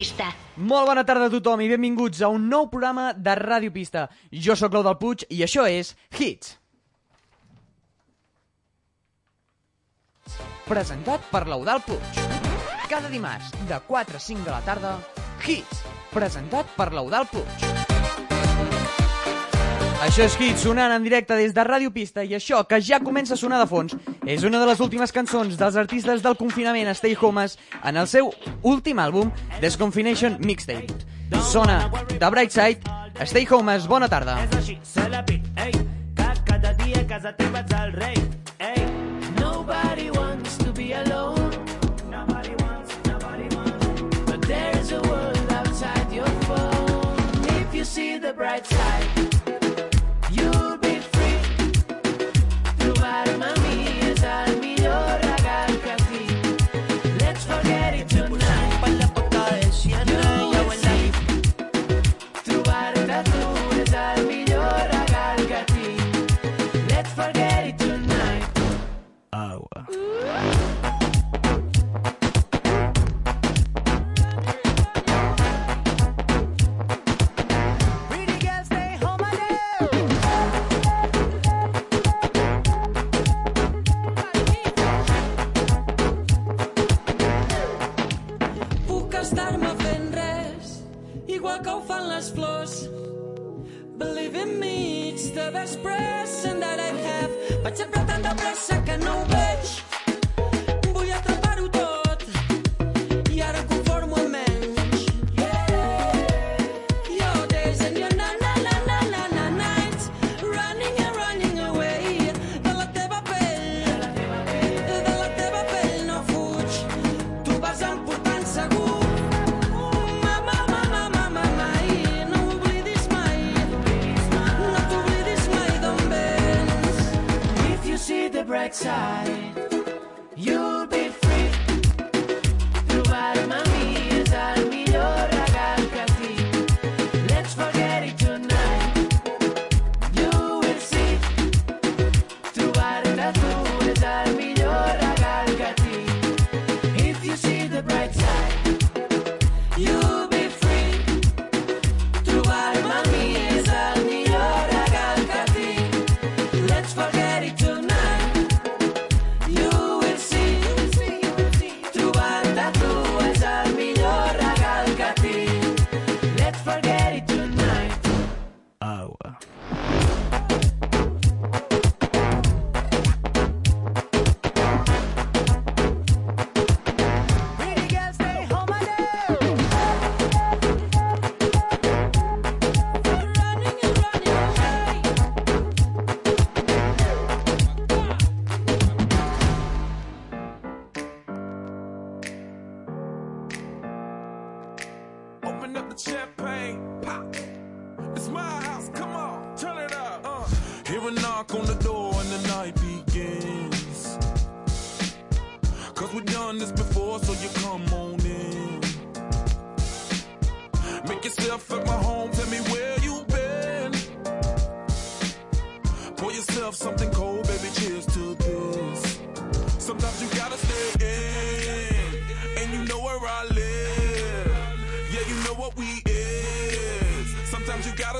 Pista. Molt bona tarda a tothom i benvinguts a un nou programa de Ràdio Pista. Jo sóc Clau del Puig i això és Hits. Presentat per l'Eudal Puig. Cada dimarts, de 4 a 5 de la tarda, Hits. Presentat per l'Eudal Puig. Això és Hit sonant en directe des de Ràdio Pista i això que ja comença a sonar de fons és una de les últimes cançons dels artistes del confinament Stay Homes en el seu últim àlbum Desconfination Mixtape. Sona The Brightside, Stay Homes, bona tarda. És així, se la pit, ei, que cada dia a casa teva ets el rei, ei. Nobody wants to be alone. Nobody wants, nobody wants. But there is a world outside your phone. If you see the bright side. en mig the best sent that I have. Vaig apretant de pressa que no know, veig.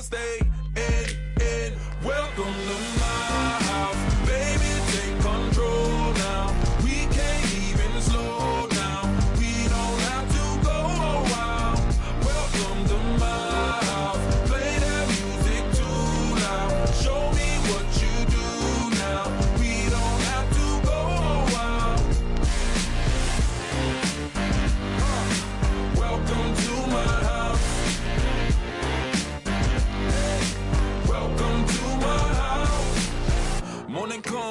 Thursday.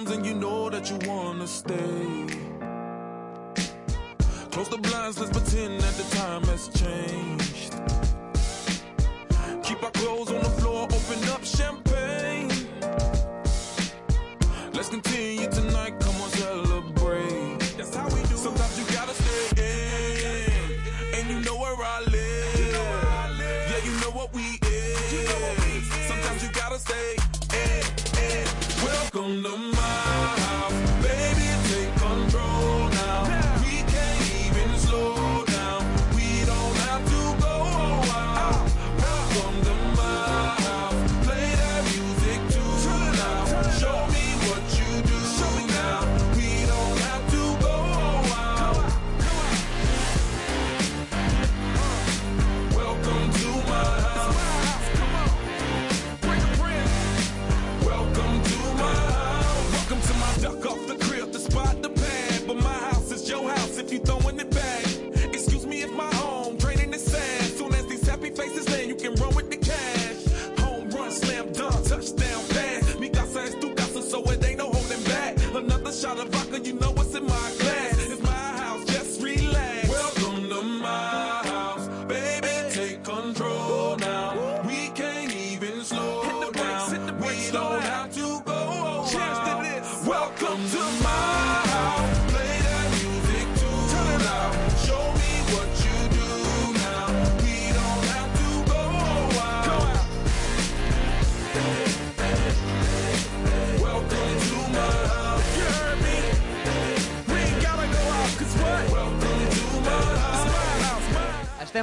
and you know that you wanna stay. Close the blinds, let's pretend that the time has changed. Keep our clothes on the floor, open up champagne. Let's continue tonight.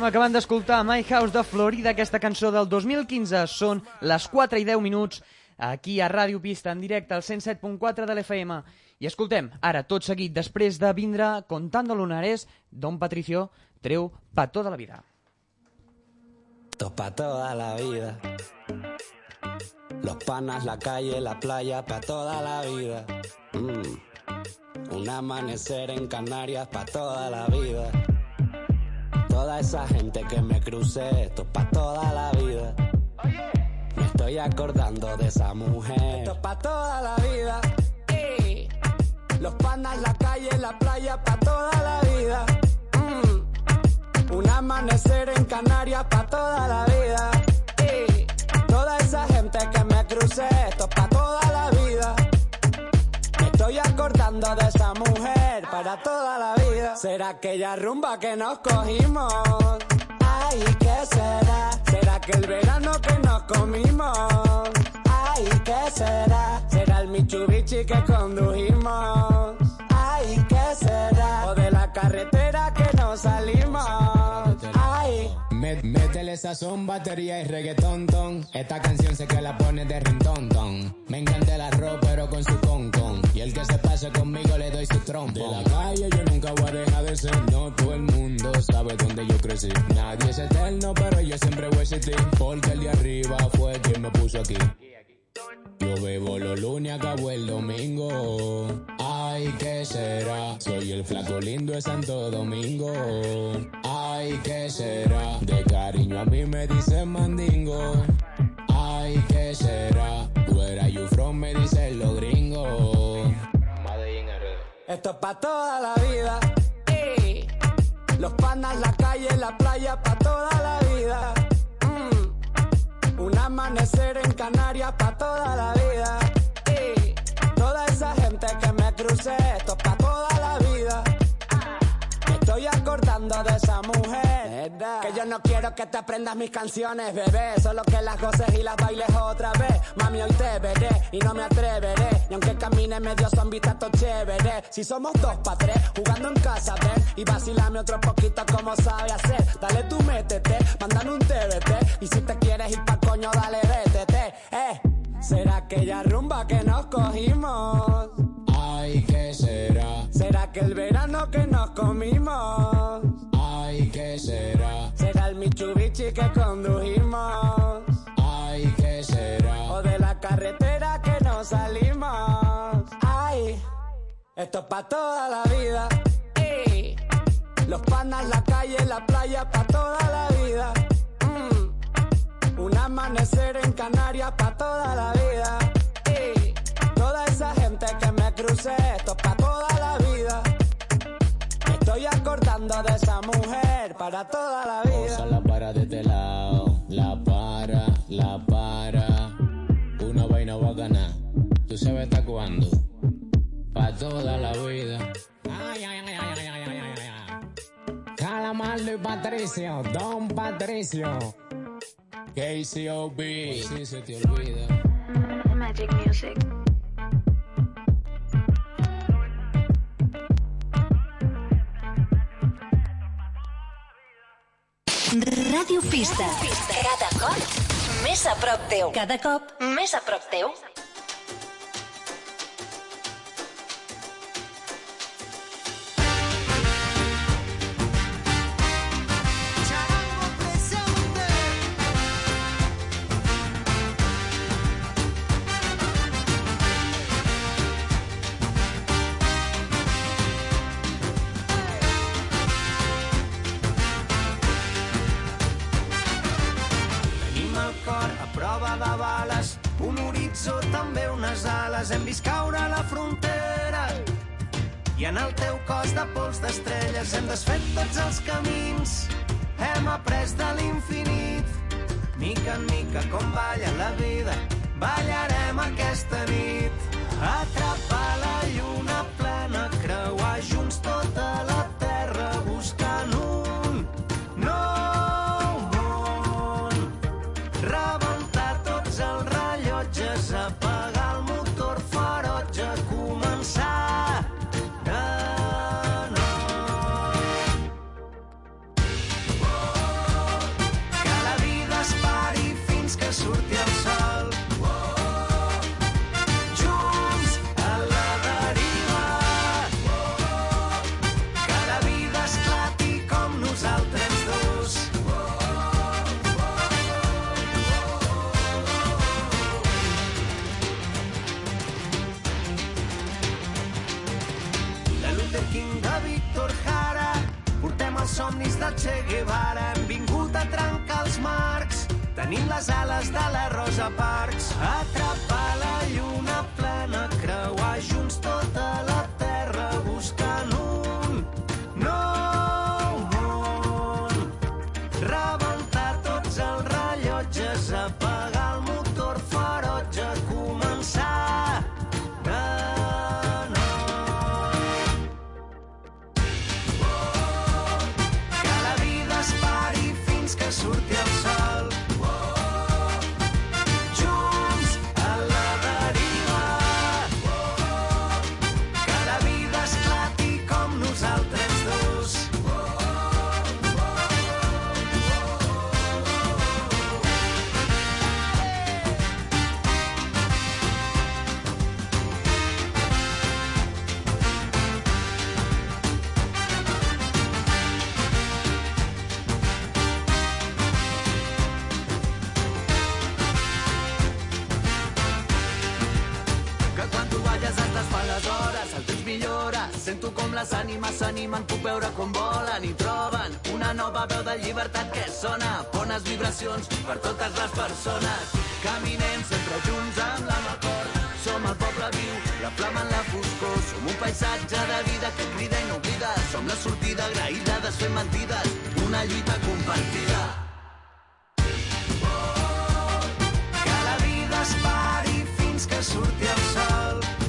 Acabant d'escoltar My House de Florida, aquesta cançó del 2015. Són les 4 i 10 minuts aquí a Ràdio Pista, en directe al 107.4 de l'FM. I escoltem, ara, tot seguit, després de vindre Contando Lunares, Don Patricio treu Pa tota la vida. Pa' toda la vida. Los panas, la calle, la playa, pa' toda la vida. Mm. Un amanecer en Canarias, pa' toda la vida. Toda esa gente que me crucé, esto es pa' toda la vida. Me estoy acordando de esa mujer. Esto es pa' toda la vida. Ey. Los panas, la calle, la playa, pa' toda la vida. Mm. Un amanecer en Canarias pa' toda la vida. Toda esa gente que me crucé, esto es pa' toda la vida. Estoy acordando de esa mujer para toda la vida. ¿Será aquella rumba que nos cogimos? Ay, ¿qué será? ¿Será que el verano que nos comimos? Ay, ¿qué será? ¿Será el Mitsubishi que condujimos? Ay, ¿qué será? O de la carretera que nos salimos. Mé- Métele sazón, batería y reggaetón, ton. Esta canción sé que la pone de rington, ton. Me encanta el arroz, pero con su con, con. Y el que se pase conmigo le doy su trompo. De la calle yo nunca voy a dejar de ser. No todo el mundo sabe dónde yo crecí. Nadie es eterno, pero yo siempre voy a existir. Porque el de arriba fue quien me puso aquí. Yo bebo los lunes, acabo el domingo. Ay, ¿qué será? Soy el flaco lindo de Santo Domingo. Ay, ¿qué será? De cariño a mí me dicen mandingo. Ay, ¿qué será? Where are you from? Me dicen los gringos. esto es pa' toda la vida. Los panas, la calle, la playa, pa' toda la vida. Un amanecer en Canarias pa' toda la vida. Y toda esa gente que me crucé, esto es pa' toda la vida. Estoy acordando de esa mujer. Que yo no quiero que te aprendas mis canciones, bebé. Solo que las goces y las bailes otra vez. Mami, hoy te veré y no me atreveré. Y aunque camine medio zombie, todo chévere. Si somos dos pa' tres, jugando en casa, ven. Y vacilame otro poquito como sabe hacer. Dale tú métete, mándame un TBT. Y si te quieres ir pa' coño, dale vétete. Eh, será aquella rumba que nos cogimos. Ay, ¿qué será? ¿Será que el verano que nos comimos? Ay, ¿qué será? ¿Será el Mitsubishi que condujimos? Ay, ¿qué será? ¿O de la carretera que nos salimos? Ay, esto es pa' toda la vida. Y los panas, la calle, la playa, pa' toda la vida. Un amanecer en Canarias pa' toda la vida. Y toda esa gente que me crucé, esto pa' toda la vida. Me estoy acordando de esa mujer para toda la vida. Osa la para de este lado, la para, la para. Una vaina va a ganar, tú sabes hasta cuándo. Pa' toda la vida. Ay, ay, ay, ay, ay, ay, ay. Calamardo y Patricio, Don Patricio. KCOB. Si se te olvida. Magic Music. Ràdio Pista. Cada cop més a prop teu. Cada cop més a prop teu. D'estrelles hem desfet tots els camins. Hem après de l'infinit, mica en mica com balla la vida. Ballarem aquesta nit, sento com les ànimes s'animen, puc veure com volen i troben una nova veu de llibertat que sona, bones vibracions per totes les persones. Caminem sempre junts amb la al cor, som el poble viu, la flama en la foscor, som un paisatge de vida que crida i no oblida, som la sortida agraïda, desfem mentides, una lluita compartida. Que la vida es pari fins que surti el sol.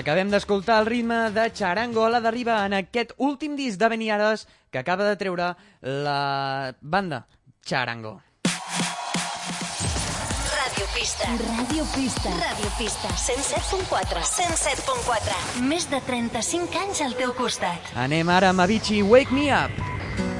Acabem d'escoltar el ritme de Charango a la deriva en aquest últim disc de Beniares que acaba de treure la banda Charango. Ràdio Pista. Ràdio Pista. Ràdio Pista. 107.4. 107.4. Més de 35 anys al teu costat. Anem ara amb Avicii Wake Me Up.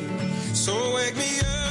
So wake me up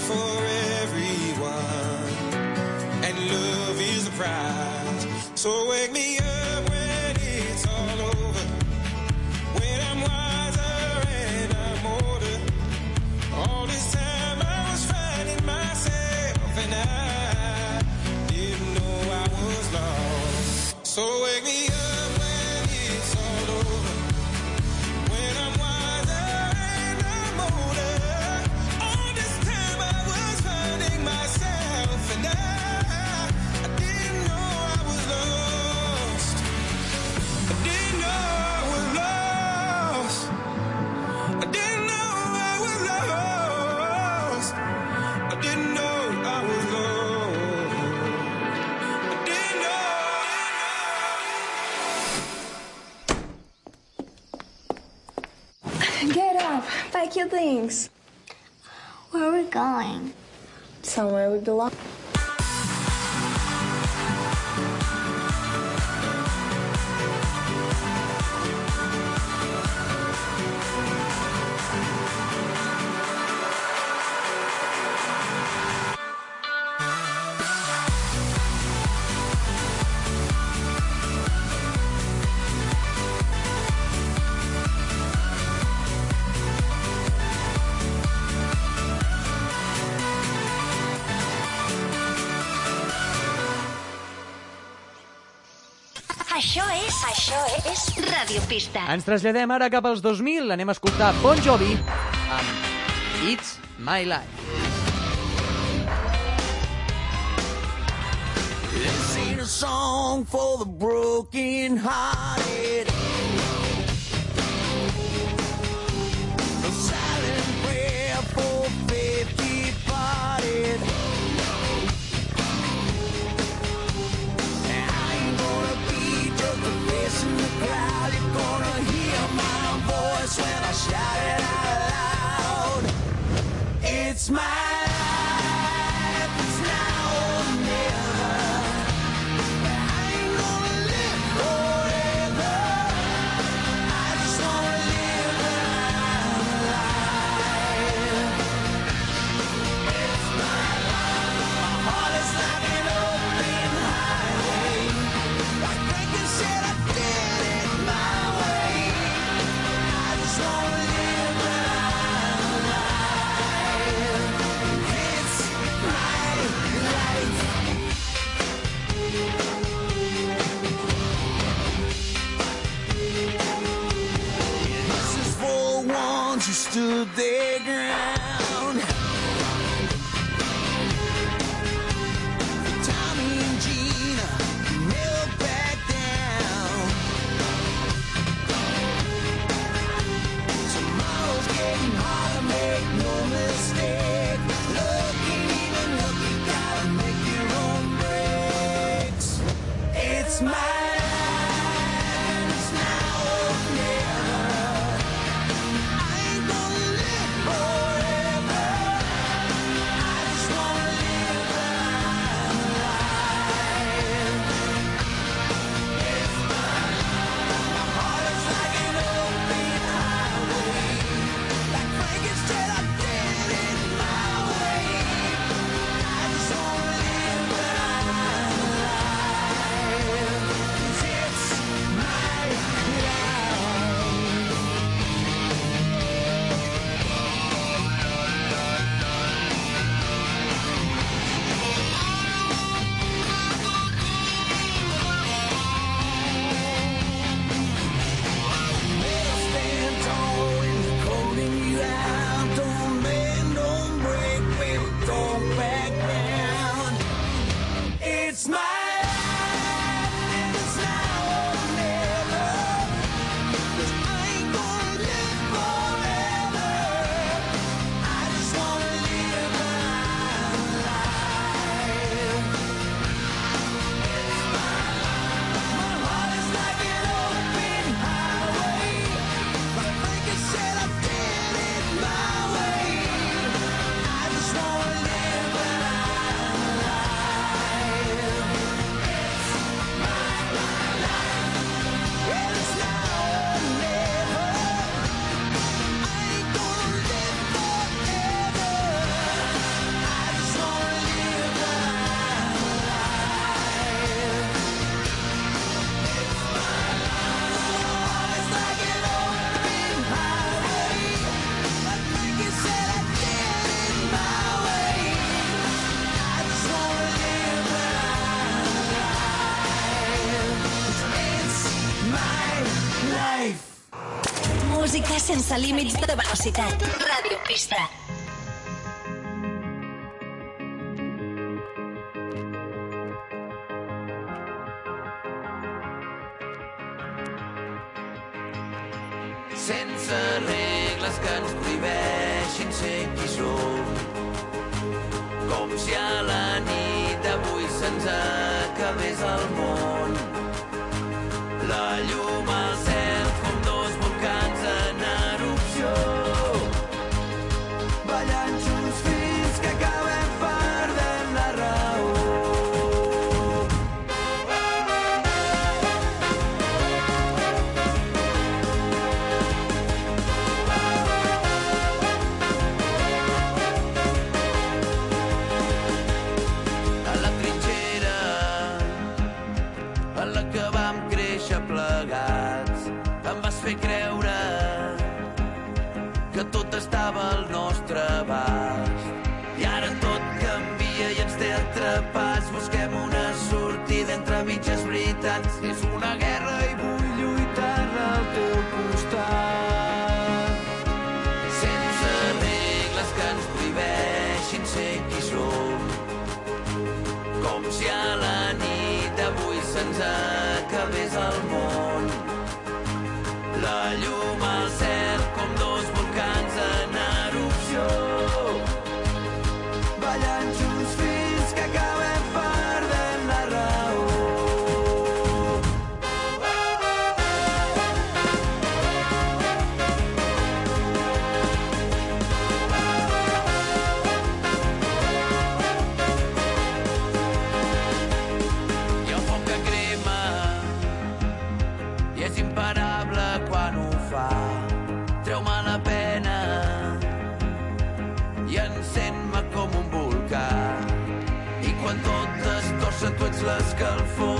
for everyone, and love is the prize. So wake me up your things. Where are we going? Somewhere we belong. pista. Ens traslladem ara cap als 2000. Anem a escoltar Bon Jovi amb It's My Life. This a song for the broken hearted. shout it out loud. It's my the ground. límits de velocitat. Ràdio Pista. estava al nostre abast. I ara tot canvia i ens té atrapats. Busquem una sortida entre mitges veritats. És una guerra i vull lluitar al teu costat. Sense regles que ens prohibeixin ser qui som. Com si a la nit d'avui se'ns ha skull full.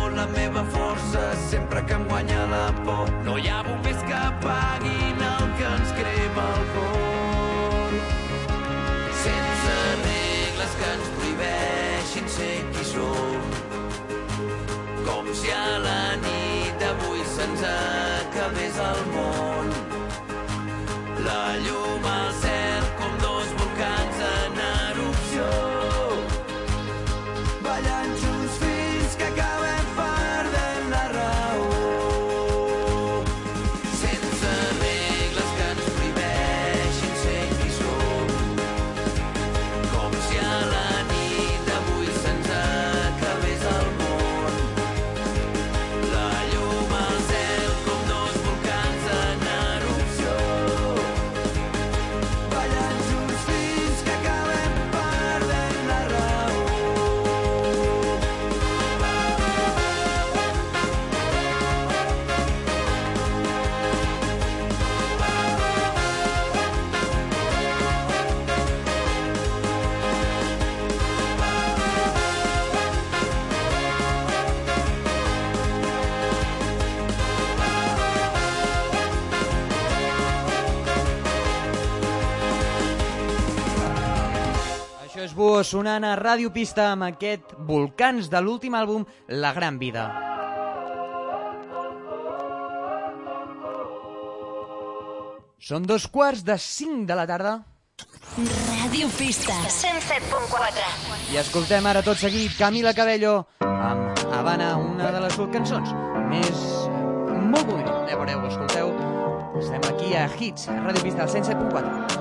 Tango sonant a Ràdio Pista amb aquest Volcans de l'últim àlbum La Gran Vida. Són dos quarts de cinc de la tarda. Ràdio Pista 107.4 I escoltem ara tot seguit Camila Cabello amb Havana, una de les dues cançons més molt bonic. Anem veureu, escolteu. Estem aquí a Hits, a Ràdio Pista, al 107.4.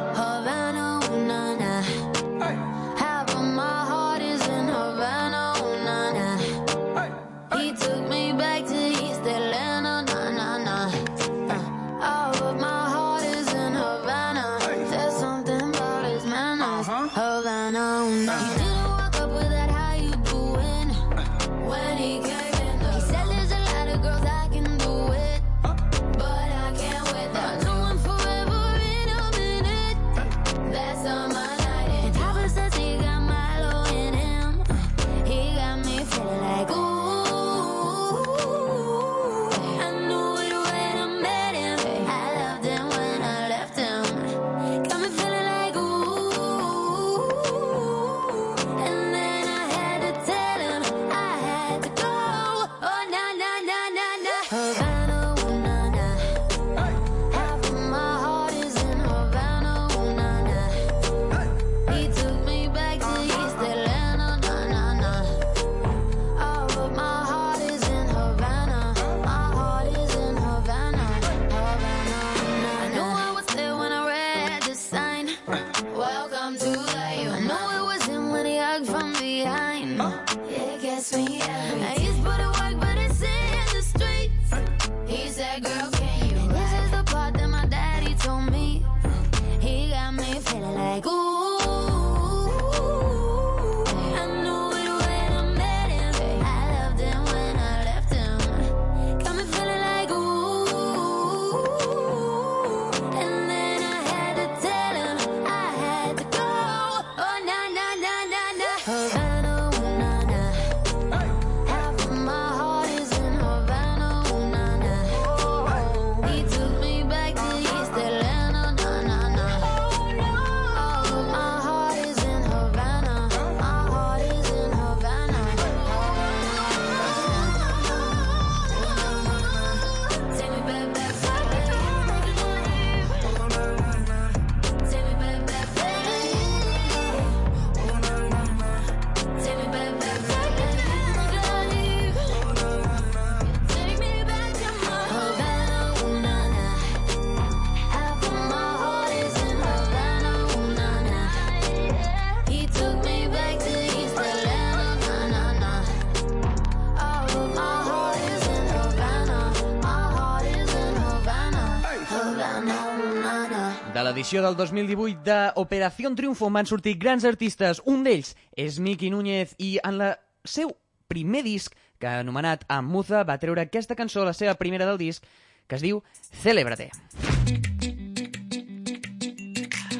de l'edició del 2018 d'Operació Triunfo en van sortir grans artistes. Un d'ells és Miki Núñez i en el seu primer disc, que anomenat Amuza, va treure aquesta cançó, la seva primera del disc, que es diu Célébrate.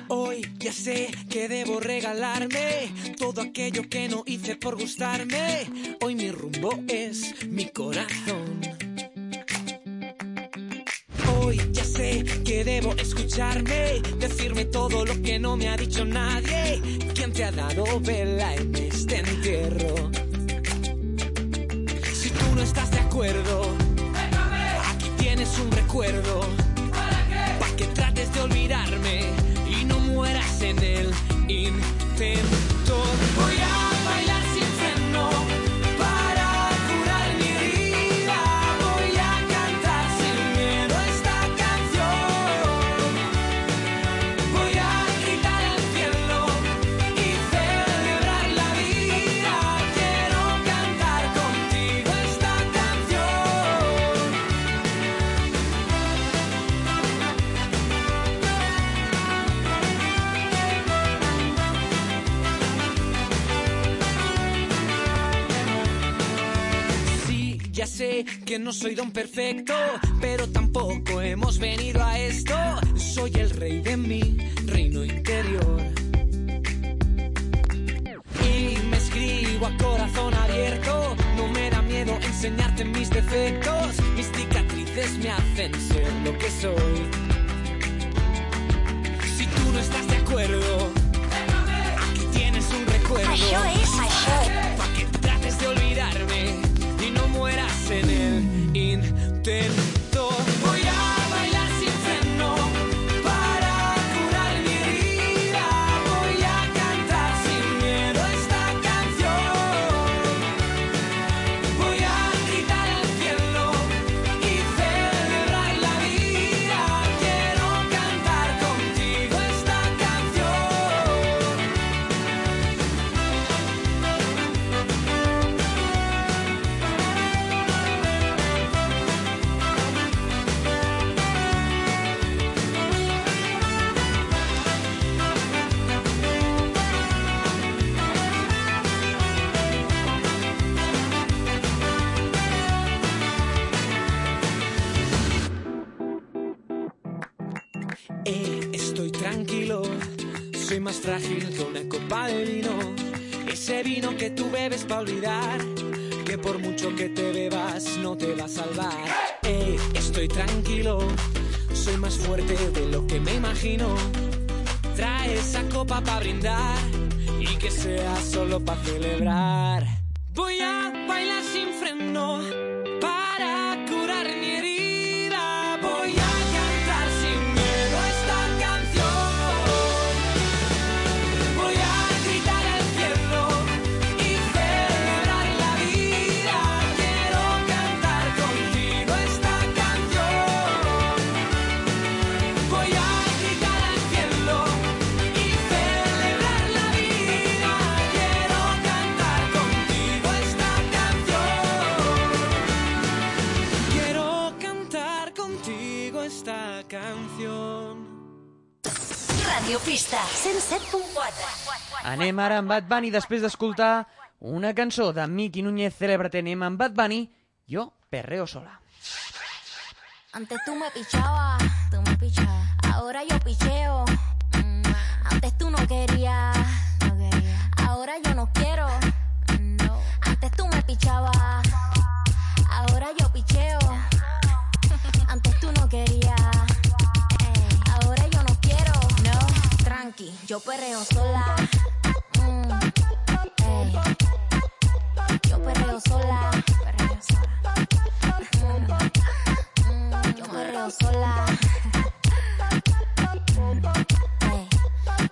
Hoy ya sé que debo regalarme todo aquello que no hice por gustarme. Hoy mi rumbo es mi corazón. Hoy ya sé que debo escucharme, decirme todo lo que no me ha dicho nadie. ¿Quién te ha dado vela en este entierro? Si tú no estás de acuerdo, aquí tienes un recuerdo. ¿Para que trates de olvidarme y no mueras en el intento? Voy a no soy don perfecto, pero tampoco hemos venido a esto. Soy el rey de mi reino interior. Y me escribo a corazón abierto. No me da miedo enseñarte mis defectos. Mis cicatrices me hacen ser lo que soy. Si tú no estás de acuerdo, aquí tienes un recuerdo. accepted. De vino. Ese vino que tú bebes para olvidar, que por mucho que te bebas no te va a salvar. Eh, estoy tranquilo, soy más fuerte de lo que me imagino. Trae esa copa para brindar y que sea solo para celebrar. Voy a bailar sin freno Radio Pista 107.4. Anem ara amb Bad Bunny després d'escoltar una cançó de Miki Núñez Célébrate. Anem amb Bad Bunny, Jo perreo sola. Antes tú me pichabas, tú me pichabas. Ahora yo picheo. Mm, Antes tú no querías, no quería. Ahora yo no quiero. No. Antes tú me pichabas. Yo perreo sola. Mm, ey. Yo perreo sola. Perreo sola. Mm, yo perreo sola. Ey,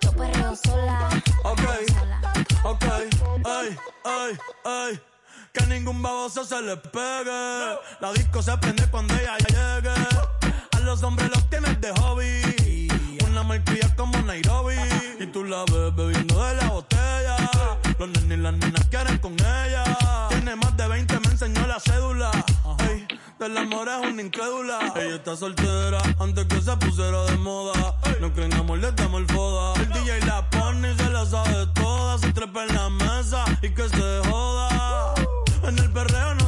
Yo perreo sola. Ok, ok, ay, ay, ay. Que ningún baboso se le pegue. La disco se prende cuando ella llegue. A los hombres los tienes de hobby. Malcria como Nairobi. Y tú la ves bebiendo de la botella. Los nenes y las nenas quieren con ella. Tiene más de 20, me enseñó la cédula. Ey, del amor es una incrédula. Ella está soltera antes que se pusiera de moda. No creen amor, le damos el foda. El DJ la pone y se la sabe toda. Se trepa en la mesa y que se joda. En el perreo no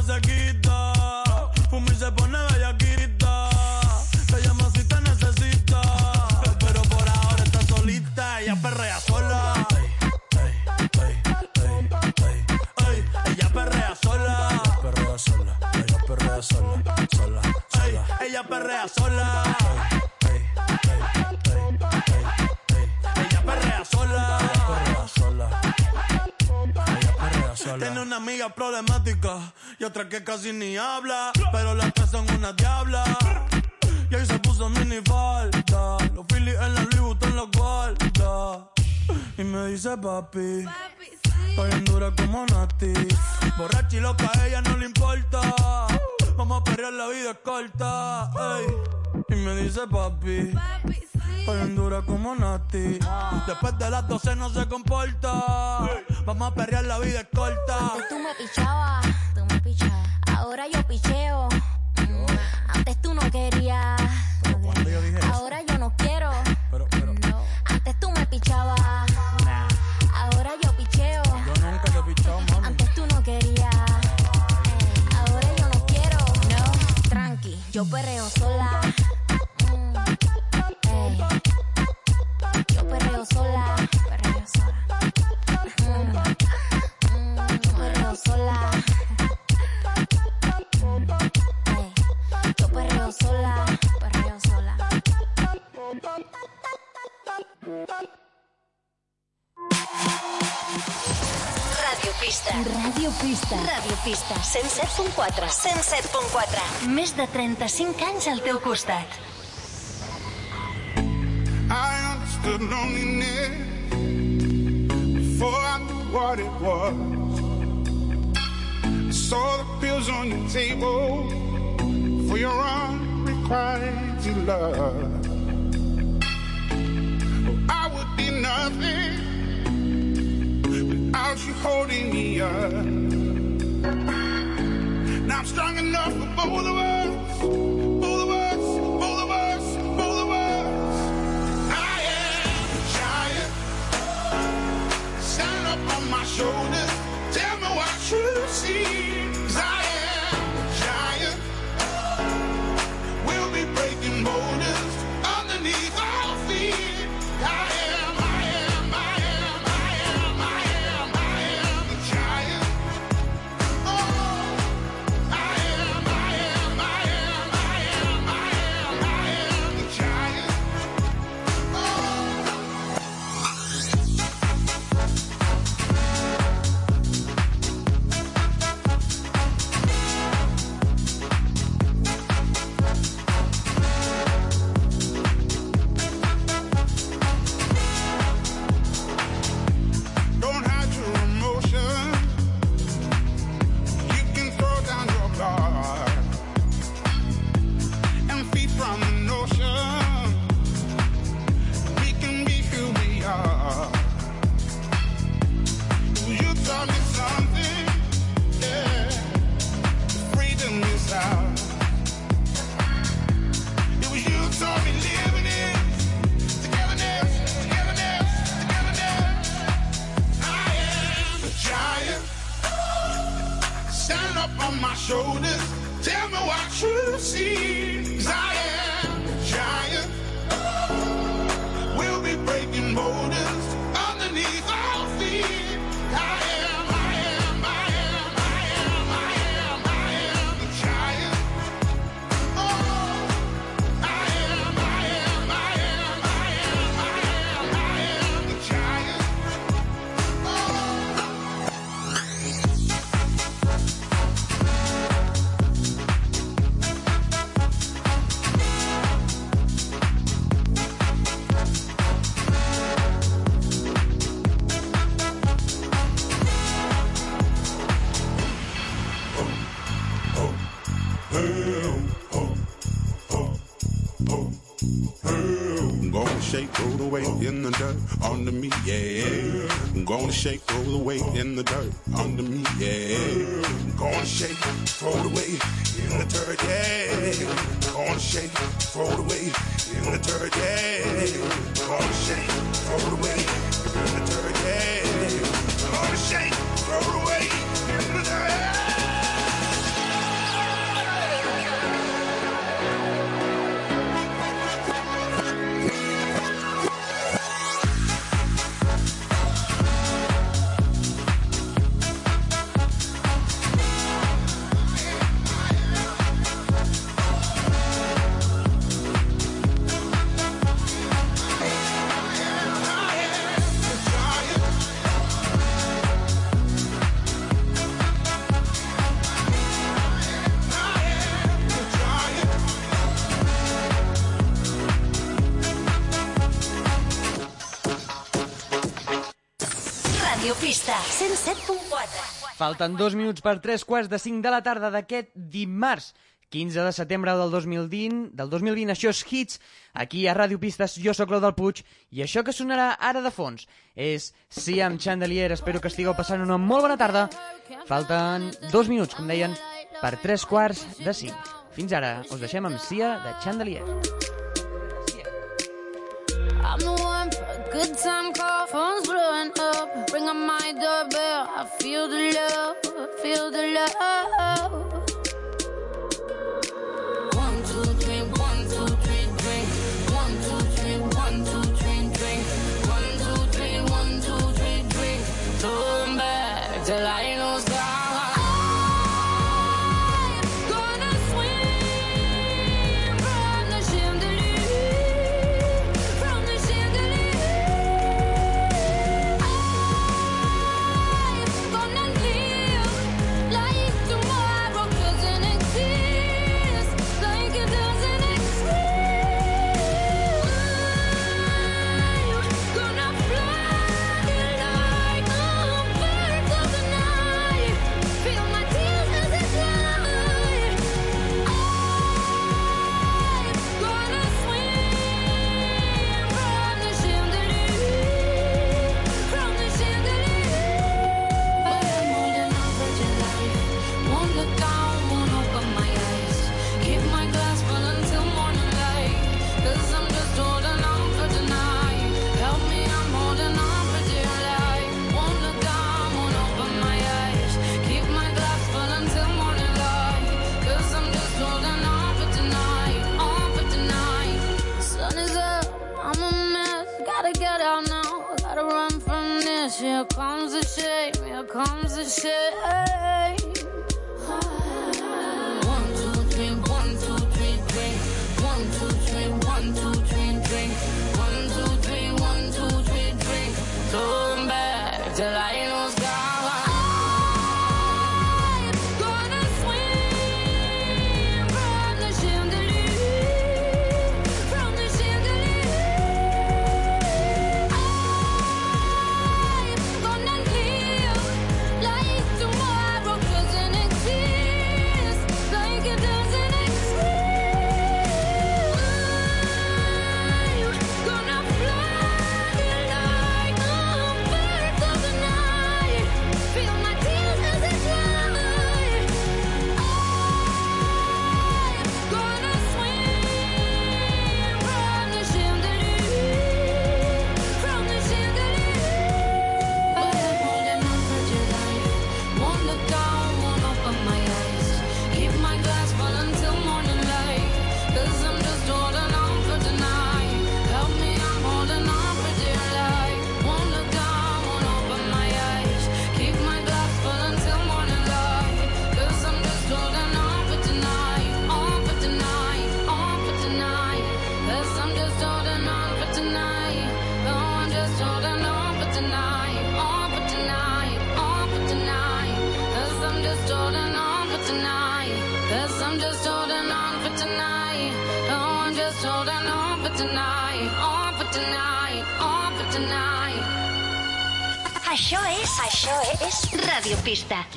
Ella perrea sola. Sola. Ey, ella perrea sola. Ella perrea sola. Perrea sola. Tiene una amiga problemática y otra que casi ni habla, pero las tres son una diabla. Y ahí se puso mini falta, los Phillies en la Louis Vuitton los guarda. Y me dice papi, estoy en dura como Nati. Borracha y loca, a ella no le importa. Vamos a perrear, la vida es corta. ey. Y me dice papi, estoy en dura como Nati. Después de las 12 no se comporta. Vamos a perrear, la vida es corta. Antes tú me pichabas, Pista. 107.4. 107.4. Més de 35 anys al teu costat. I understood loneliness before I knew what it was. I saw the pills on your table for your unrequited love. Oh, I would be nothing without you holding me up. Now I'm strong enough for both of us, I'm gonna shake, all the weight in the dirt under me, yeah. I'm gonna shake, all the weight in the dirt under me, yeah. I'm gonna shake, all the weight in the dirt, yeah. I'm gonna shake, all the weight in the dirt, yeah. I'm gonna shake, throw the weight in the dirt, yeah. I'm gonna shake. Falten dos minuts per tres quarts de cinc de la tarda d'aquest dimarts. 15 de setembre del 2020, del 2020, això és Hits, aquí a Ràdio Pistes, jo sóc Clau del Puig, i això que sonarà ara de fons és Siam Chandelier, espero que estigueu passant una molt bona tarda. Falten dos minuts, com deien, per tres quarts de cinc. Fins ara, us deixem amb Sia de Chandelier. I'm the one Good time call, phone's blowing up. Ring on my doorbell. I feel the love, feel the love.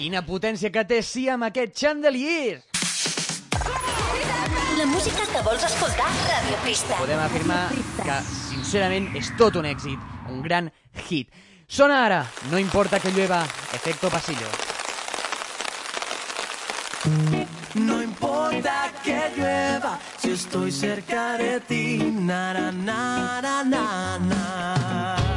Quina potència que té sí amb aquest chandelier! La música que vols escoltar, Radio Pista. Podem afirmar que, sincerament, és tot un èxit, un gran hit. Sona ara, no importa que llueva, efecto pasillo. No importa que llueva, si estoy cerca de ti, na na na na na.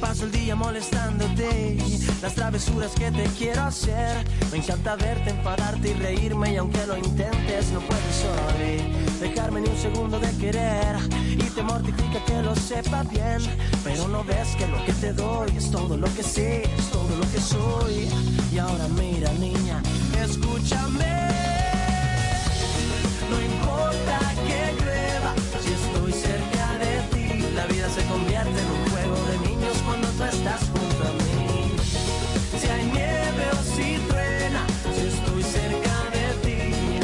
Paso el día molestándote las travesuras que te quiero hacer. Me encanta verte, enfadarte y reírme y aunque lo intentes no puedes hoy dejarme ni un segundo de querer y te mortifica que lo sepa bien, pero no ves que lo que te doy es todo lo que sé, es todo lo que soy. Y ahora mira niña, escúchame. No importa que llueva si estoy cerca de ti, la vida se convierte en estás junto a mí. Si hay nieve o si truena, si estoy cerca de ti,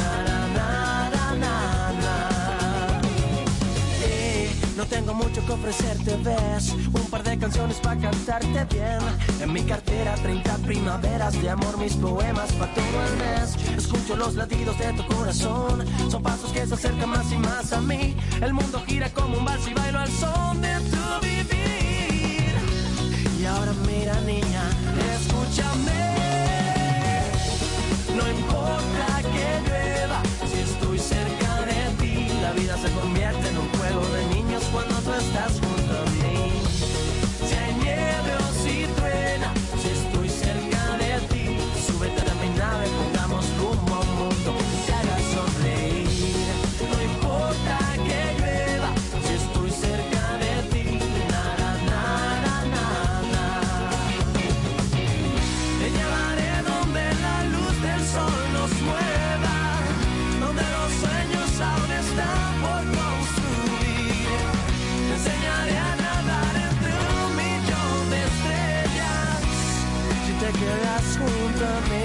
no tengo mucho que ofrecerte, ves Un par de canciones para cantarte bien. En mi cartera 30 primaveras de amor Mis poemas para todo el mes. Escucho los latidos de tu corazón. Son pasos que se acercan más y más a mí. El mundo gira como un vals y bailo al son de tu Y ahora mira niña, escúchame. No importa que llueva, si estoy cerca de ti, la vida se convierte en some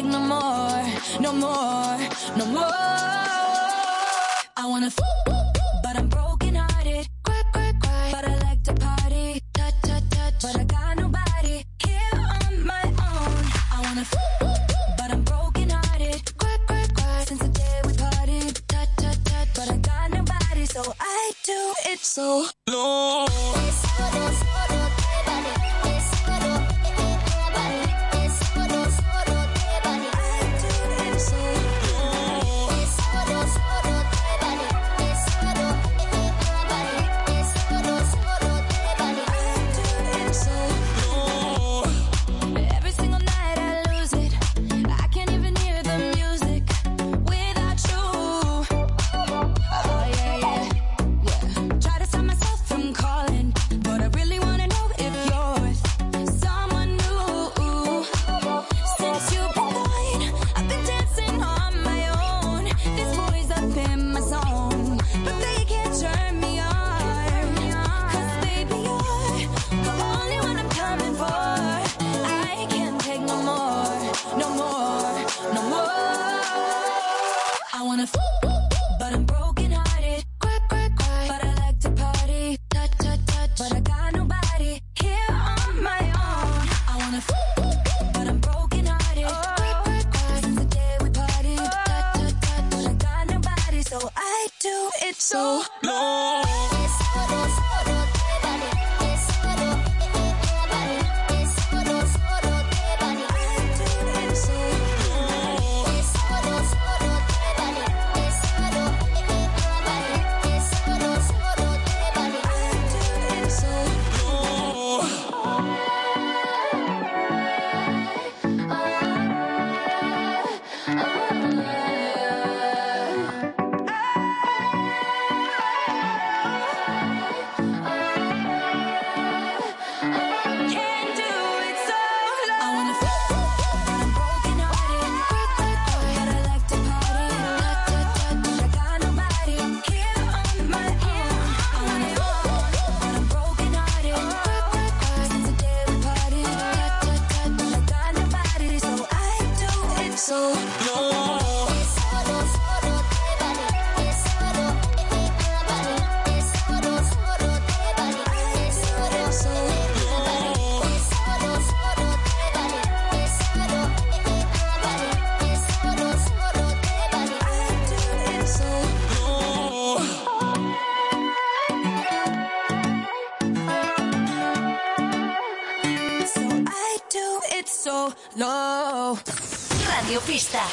I no more, no more, no more. I wanna f,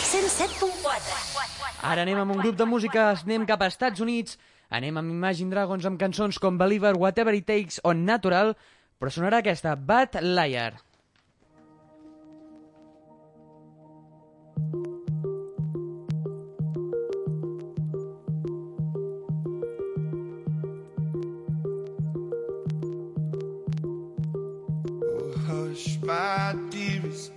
107.4 Ara anem amb un grup de música, anem cap a Estats Units, anem amb Imagine Dragons amb cançons com Believer, Whatever It Takes o Natural, però sonarà aquesta, Bad Liar. Oh, hush, my dearest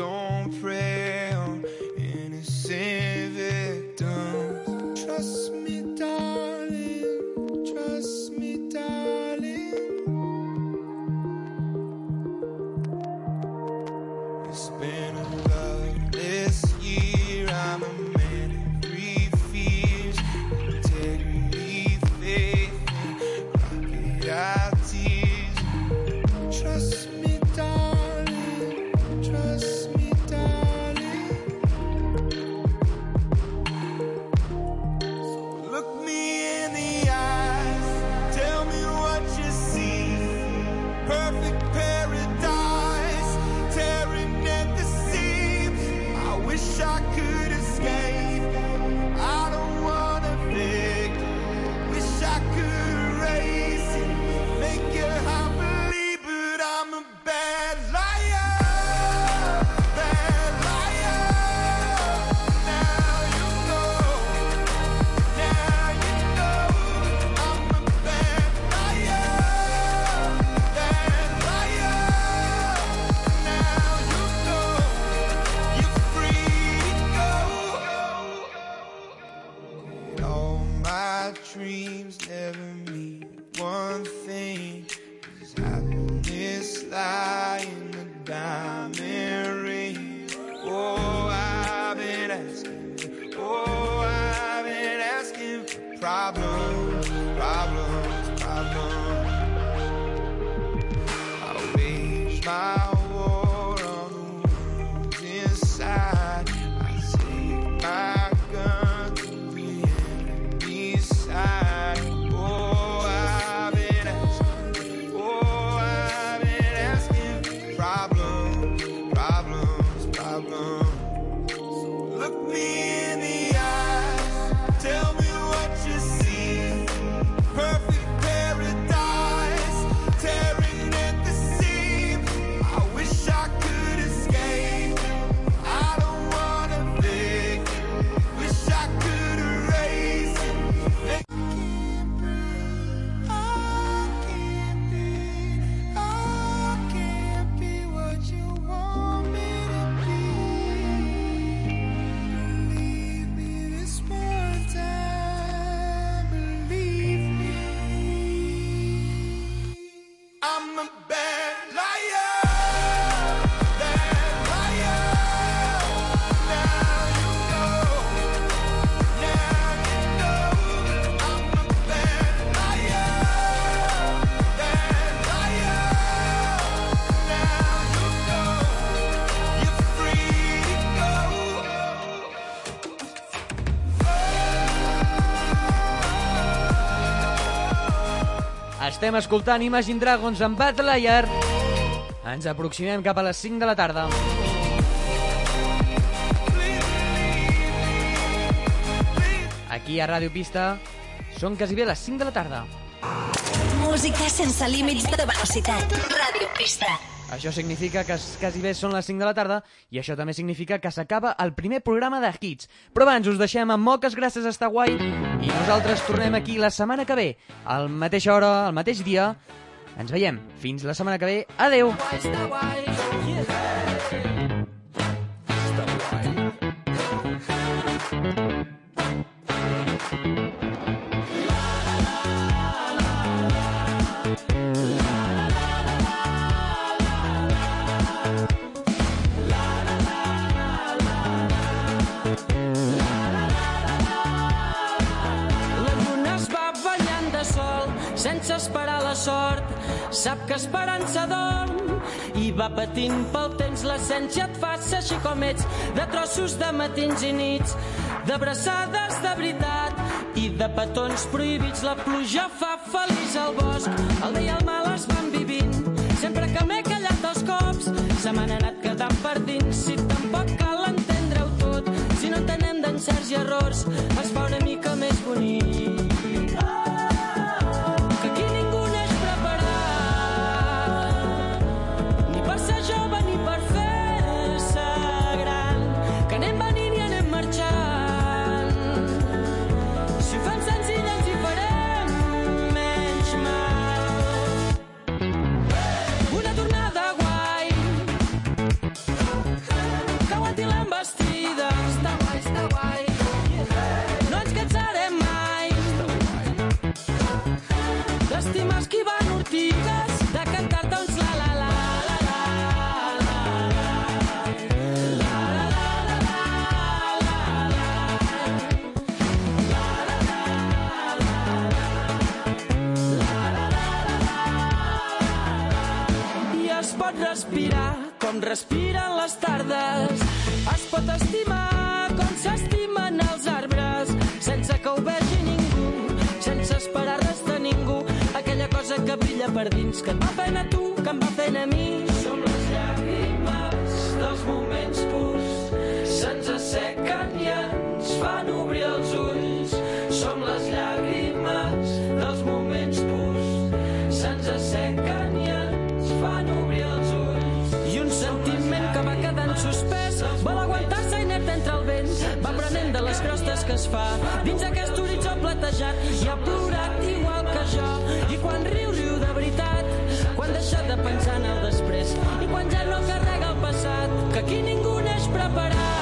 don't pray on innocent victims. Trust me, darling. Estem escoltant Imagine Dragons amb Bad Liar. Ens aproximem cap a les 5 de la tarda. Aquí a Ràdio Pista són quasi bé les 5 de la tarda. Música sense límits de velocitat. Ràdio Pista. Això significa que quasi bé són les 5 de la tarda i això també significa que s'acaba el primer programa de Hits. Però abans us deixem amb moltes gràcies a estar guai i nosaltres tornem aquí la setmana que ve, al mateix hora, al mateix dia. Ens veiem. Fins la setmana que ve. Adeu. La va patint pel temps. L'essència et fa ser així com ets, de trossos de matins i nits, d'abraçades de veritat i de petons prohibits. La pluja fa feliç al bosc, el bé i el mal es van vivint. Sempre que m'he callat dos cops, se m'han anat quedant per dins. Si tampoc cal entendre-ho tot, si no entenem d'encerts i errors, respiren les tardes. Es pot estimar com s'estimen els arbres, sense que ho vegi ningú, sense esperar res de ningú. Aquella cosa que brilla per dins, que et va fent a tu, que em va fent a mi. Som les llàgrimes dels moments purs, se'ns assequen i ens fan obrir els ulls. Fa. Dins aquest horitzó platejat i ha plorat igual que jo. I quan riu, riu de veritat quan deixa de pensar en el després. I quan ja no carrega el passat que aquí ningú neix preparat